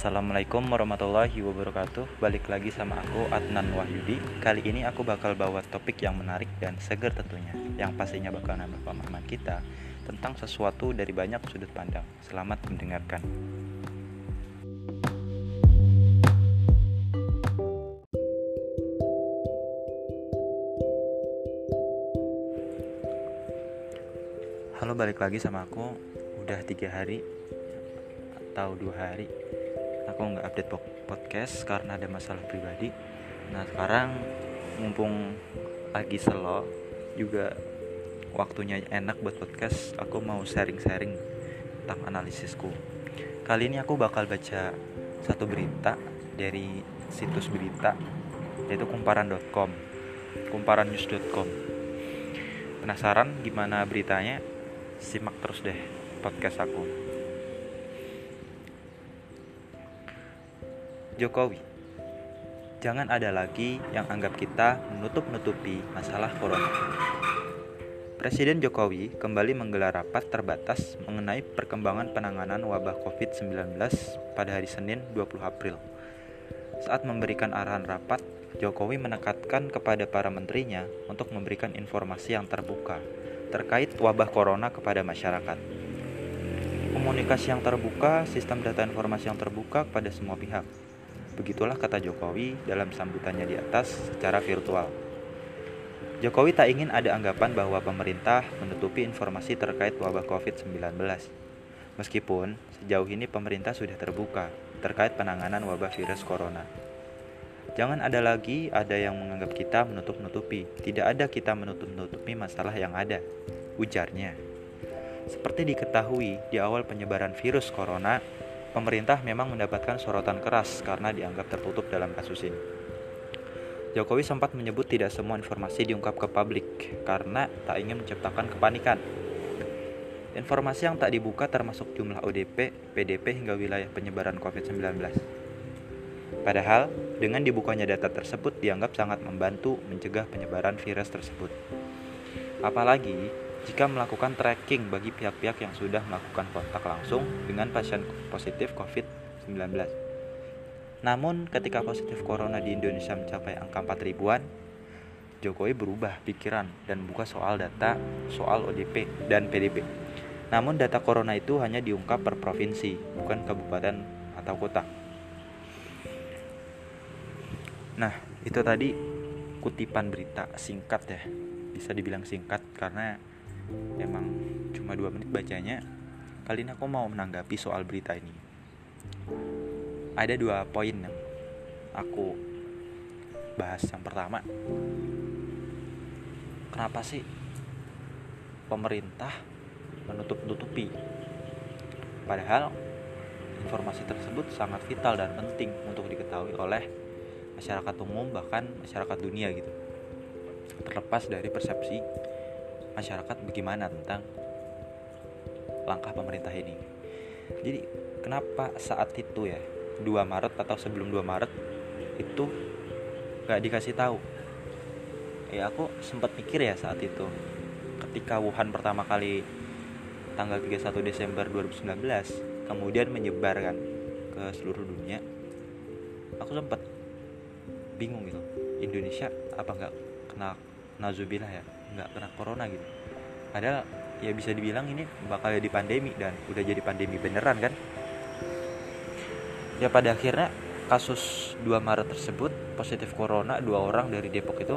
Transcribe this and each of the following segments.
Assalamualaikum warahmatullahi wabarakatuh. Balik lagi sama aku Adnan Wahyudi. Kali ini aku bakal bawa topik yang menarik dan seger tentunya Yang pastinya bakal nambah pemahaman kita Tentang sesuatu dari banyak sudut pandang. Selamat mendengarkan. Halo balik lagi sama aku. Udah tiga hari Atau dua hari Aku nggak update podcast Karena ada masalah pribadi Nah sekarang Mumpung lagi selo Juga waktunya enak buat podcast Aku mau sharing-sharing Tentang analisisku Kali ini aku bakal baca Satu berita Dari situs berita Yaitu kumparan.com Kumparannews.com Penasaran gimana beritanya? Simak terus deh podcast aku. Jokowi Jangan ada lagi yang anggap kita menutup-nutupi masalah corona. Presiden Jokowi kembali menggelar rapat terbatas mengenai perkembangan penanganan wabah COVID-19 pada hari Senin 20 April. Saat memberikan arahan rapat, Jokowi menekankan kepada para menterinya untuk memberikan informasi yang terbuka terkait wabah corona kepada masyarakat. Komunikasi yang terbuka, sistem data informasi yang terbuka kepada semua pihak. Begitulah kata Jokowi dalam sambutannya di atas secara virtual. Jokowi tak ingin ada anggapan bahwa pemerintah menutupi informasi terkait wabah COVID-19. Meskipun sejauh ini pemerintah sudah terbuka terkait penanganan wabah virus corona. Jangan ada lagi ada yang menganggap kita menutup-nutupi. Tidak ada kita menutup-nutupi masalah yang ada, ujarnya. Seperti diketahui di awal penyebaran virus corona, pemerintah memang mendapatkan sorotan keras karena dianggap tertutup dalam kasus ini. Jokowi sempat menyebut tidak semua informasi diungkap ke publik karena tak ingin menciptakan kepanikan. Informasi yang tak dibuka termasuk jumlah ODP, PDP hingga wilayah penyebaran COVID-19. Padahal, dengan dibukanya data tersebut dianggap sangat membantu mencegah penyebaran virus tersebut. Apalagi jika melakukan tracking bagi pihak-pihak yang sudah melakukan kontak langsung dengan pasien positif COVID-19. Namun, ketika positif corona di Indonesia mencapai angka 4 ribuan, Jokowi berubah pikiran dan buka soal data soal ODP dan PDP. Namun data corona itu hanya diungkap per provinsi, bukan kabupaten atau kota. Nah, itu tadi kutipan berita singkat ya. Bisa dibilang singkat karena emang cuma dua menit bacanya. Kali ini aku mau menanggapi soal berita ini. Ada dua poin yang aku bahas. Yang pertama, kenapa sih pemerintah menutup-nutupi? Padahal informasi tersebut sangat vital dan penting untuk diketahui oleh masyarakat umum bahkan masyarakat dunia gitu terlepas dari persepsi masyarakat bagaimana tentang langkah pemerintah ini. Jadi kenapa saat itu ya 2 Maret atau sebelum 2 Maret itu gak dikasih tahu? Ya aku sempat mikir ya saat itu ketika Wuhan pertama kali tanggal 31 Desember 2019 kemudian menyebarkan ke seluruh dunia aku sempat bingung gitu Indonesia apa nggak kena nazubillah ya nggak kena corona gitu. Padahal ya bisa dibilang ini bakal jadi pandemi dan udah jadi pandemi beneran kan? Ya pada akhirnya kasus 2 Maret tersebut positif corona dua orang dari Depok itu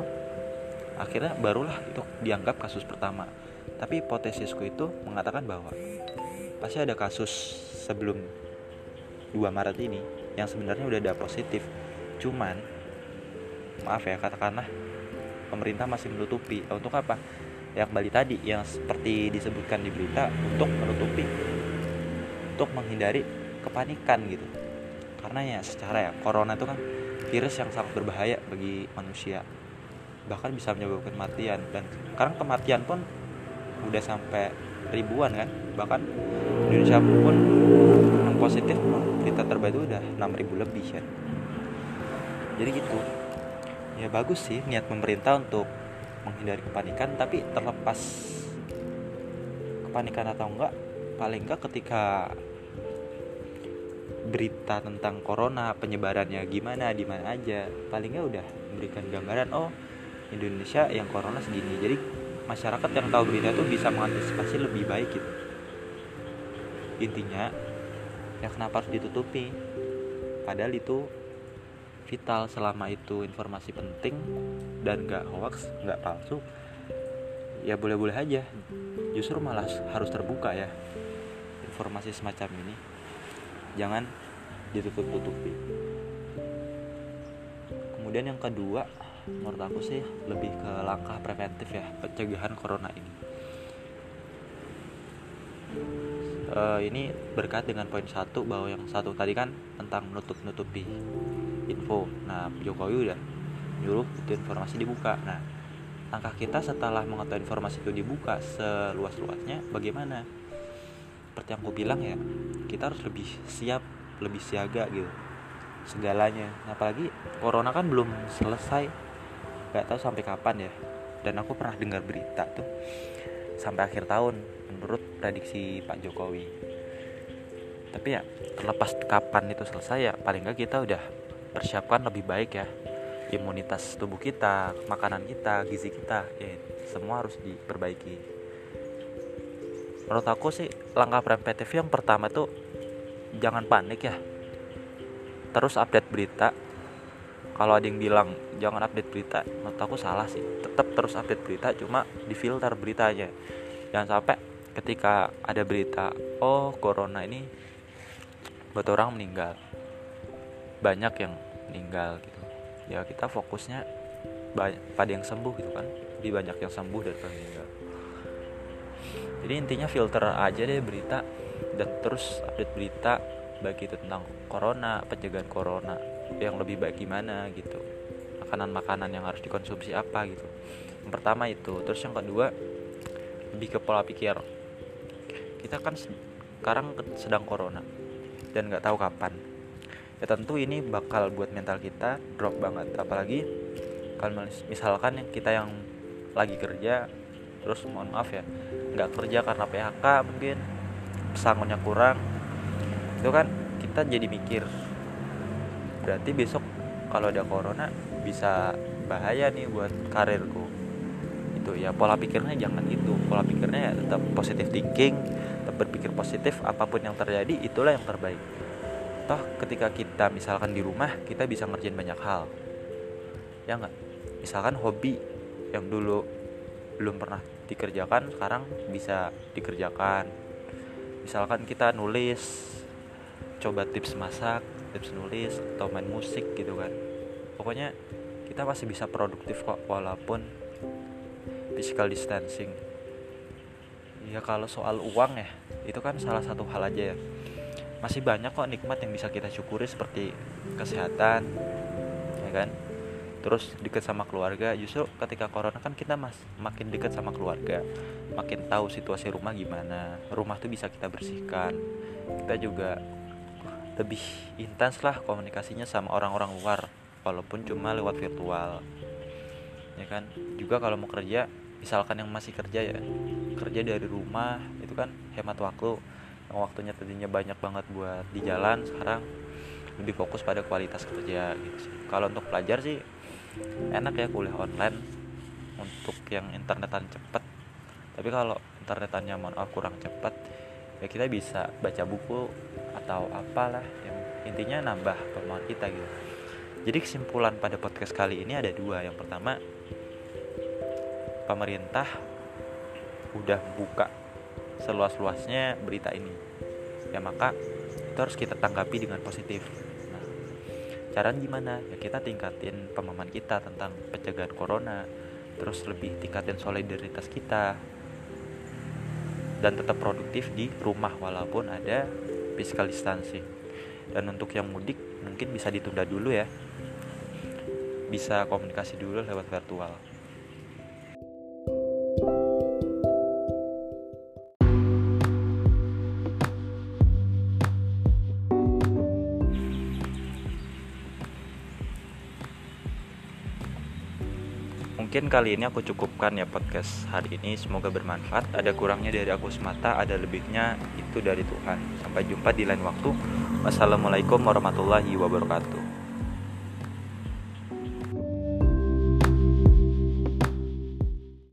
akhirnya barulah itu dianggap kasus pertama. Tapi hipotesisku itu mengatakan bahwa pasti ada kasus sebelum 2 Maret ini yang sebenarnya udah ada positif. Cuman maaf ya katakanlah pemerintah masih menutupi. Untuk apa? Ya kembali tadi yang seperti disebutkan di berita untuk menutupi untuk menghindari kepanikan gitu. Karena ya secara ya corona itu kan virus yang sangat berbahaya bagi manusia. Bahkan bisa menyebabkan kematian. Dan sekarang kematian pun udah sampai ribuan kan? Bahkan Indonesia pun yang positif berita terbaru udah 6000 lebih kan? Jadi gitu ya bagus sih niat pemerintah untuk menghindari kepanikan tapi terlepas kepanikan atau enggak paling enggak ketika berita tentang corona penyebarannya gimana di mana aja palingnya udah memberikan gambaran oh Indonesia yang corona segini. Jadi masyarakat yang tahu berita itu bisa mengantisipasi lebih baik gitu. Intinya ya kenapa harus ditutupi? Padahal itu vital selama itu informasi penting dan gak hoax gak palsu ya boleh-boleh aja. Justru malah harus terbuka ya informasi semacam ini. Jangan ditutup-tutupi. Kemudian yang kedua menurut aku sih lebih ke langkah preventif ya pencegahan corona ini. Uh, ini berkat dengan poin satu bahwa yang satu tadi kan tentang menutup-nutupi info. Nah Jokowi udah nyuruh itu informasi dibuka. Nah langkah kita setelah mengetahui informasi itu dibuka seluas-luasnya bagaimana? Seperti yang aku bilang ya kita harus lebih siap lebih siaga gitu segalanya. Apalagi corona kan belum selesai nggak tahu sampai kapan ya. Dan aku pernah dengar berita tuh sampai akhir tahun menurut prediksi Pak Jokowi. Tapi ya terlepas kapan itu selesai ya paling nggak kita udah persiapkan lebih baik ya. Imunitas tubuh kita makanan kita gizi kita ya semua harus diperbaiki. Menurut aku sih langkah preventif yang pertama tuh jangan panik ya. Terus update berita. Kalau ada yang bilang jangan update berita menurut aku salah sih. Tetap terus update berita cuma difilter beritanya. Jangan sampai ketika ada berita oh corona ini buat orang meninggal banyak yang meninggal gitu. Ya kita fokusnya pada yang sembuh gitu kan. Lebih banyak yang sembuh daripada meninggal. Jadi intinya filter aja deh berita dan terus update berita baik itu tentang corona pencegahan corona yang lebih baik gimana gitu. Makanan-makanan yang harus dikonsumsi apa gitu. Yang pertama itu. Terus yang kedua lebih ke pola pikir. Kita kan sekarang sedang corona dan nggak tahu kapan ya tentu ini bakal buat mental kita drop banget. Apalagi kalau misalkan kita yang lagi kerja terus mohon maaf ya nggak kerja karena PHK mungkin pesangonnya kurang itu kan kita jadi mikir berarti besok kalau ada corona bisa bahaya nih buat karirku. Itu ya pola pikirnya jangan gitu. Pola pikirnya ya tetap positif thinking tetap berpikir positif apa pun yang terjadi itulah yang terbaik toh ketika kita misalkan di rumah kita bisa ngerjain banyak hal. Ya nggak? Misalkan hobi yang dulu belum pernah dikerjakan sekarang bisa dikerjakan. Misalkan kita nulis coba tips masak tips nulis atau main musik gitu kan. Pokoknya kita masih bisa produktif kok walaupun physical distancing. Ya kalau soal uang ya itu kan salah satu hal aja ya masih banyak kok nikmat yang bisa kita syukuri seperti kesehatan ya kan? Terus dekat sama keluarga justru ketika corona kan kita mas makin dekat sama keluarga makin tahu situasi rumah gimana rumah tuh bisa kita bersihkan. Kita juga lebih intens lah komunikasinya sama orang-orang luar walaupun cuma lewat virtual ya kan? Juga kalau mau kerja misalkan yang masih kerja ya kerja dari rumah itu kan hemat waktu waktunya tadinya banyak banget buat di jalan sekarang lebih fokus pada kualitas kerja gitu sih. Kalau untuk pelajar sih enak ya kuliah online. Untuk yang internetan cepet. Tapi kalau internetannya mohon maaf kurang cepet ya kita bisa baca buku atau apalah yang intinya nambah pemahaman kita gitu. Jadi kesimpulan pada podcast kali ini ada dua. Yang pertama pemerintah udah buka seluas-luasnya berita ini. Ya maka itu harus kita tanggapi dengan positif. Nah cara gimana? Ya kita tingkatin pemahaman kita tentang pencegahan corona terus lebih tingkatin solidaritas kita dan tetap produktif di rumah walaupun ada physical distancing. Dan untuk yang mudik mungkin bisa ditunda dulu ya. Bisa komunikasi dulu lewat virtual mungkin kali ini aku cukupkan ya podcast hari ini semoga bermanfaat ada kurangnya dari aku semata ada lebihnya itu dari Tuhan. Sampai jumpa di lain waktu. Wassalamualaikum warahmatullahi wabarakatuh.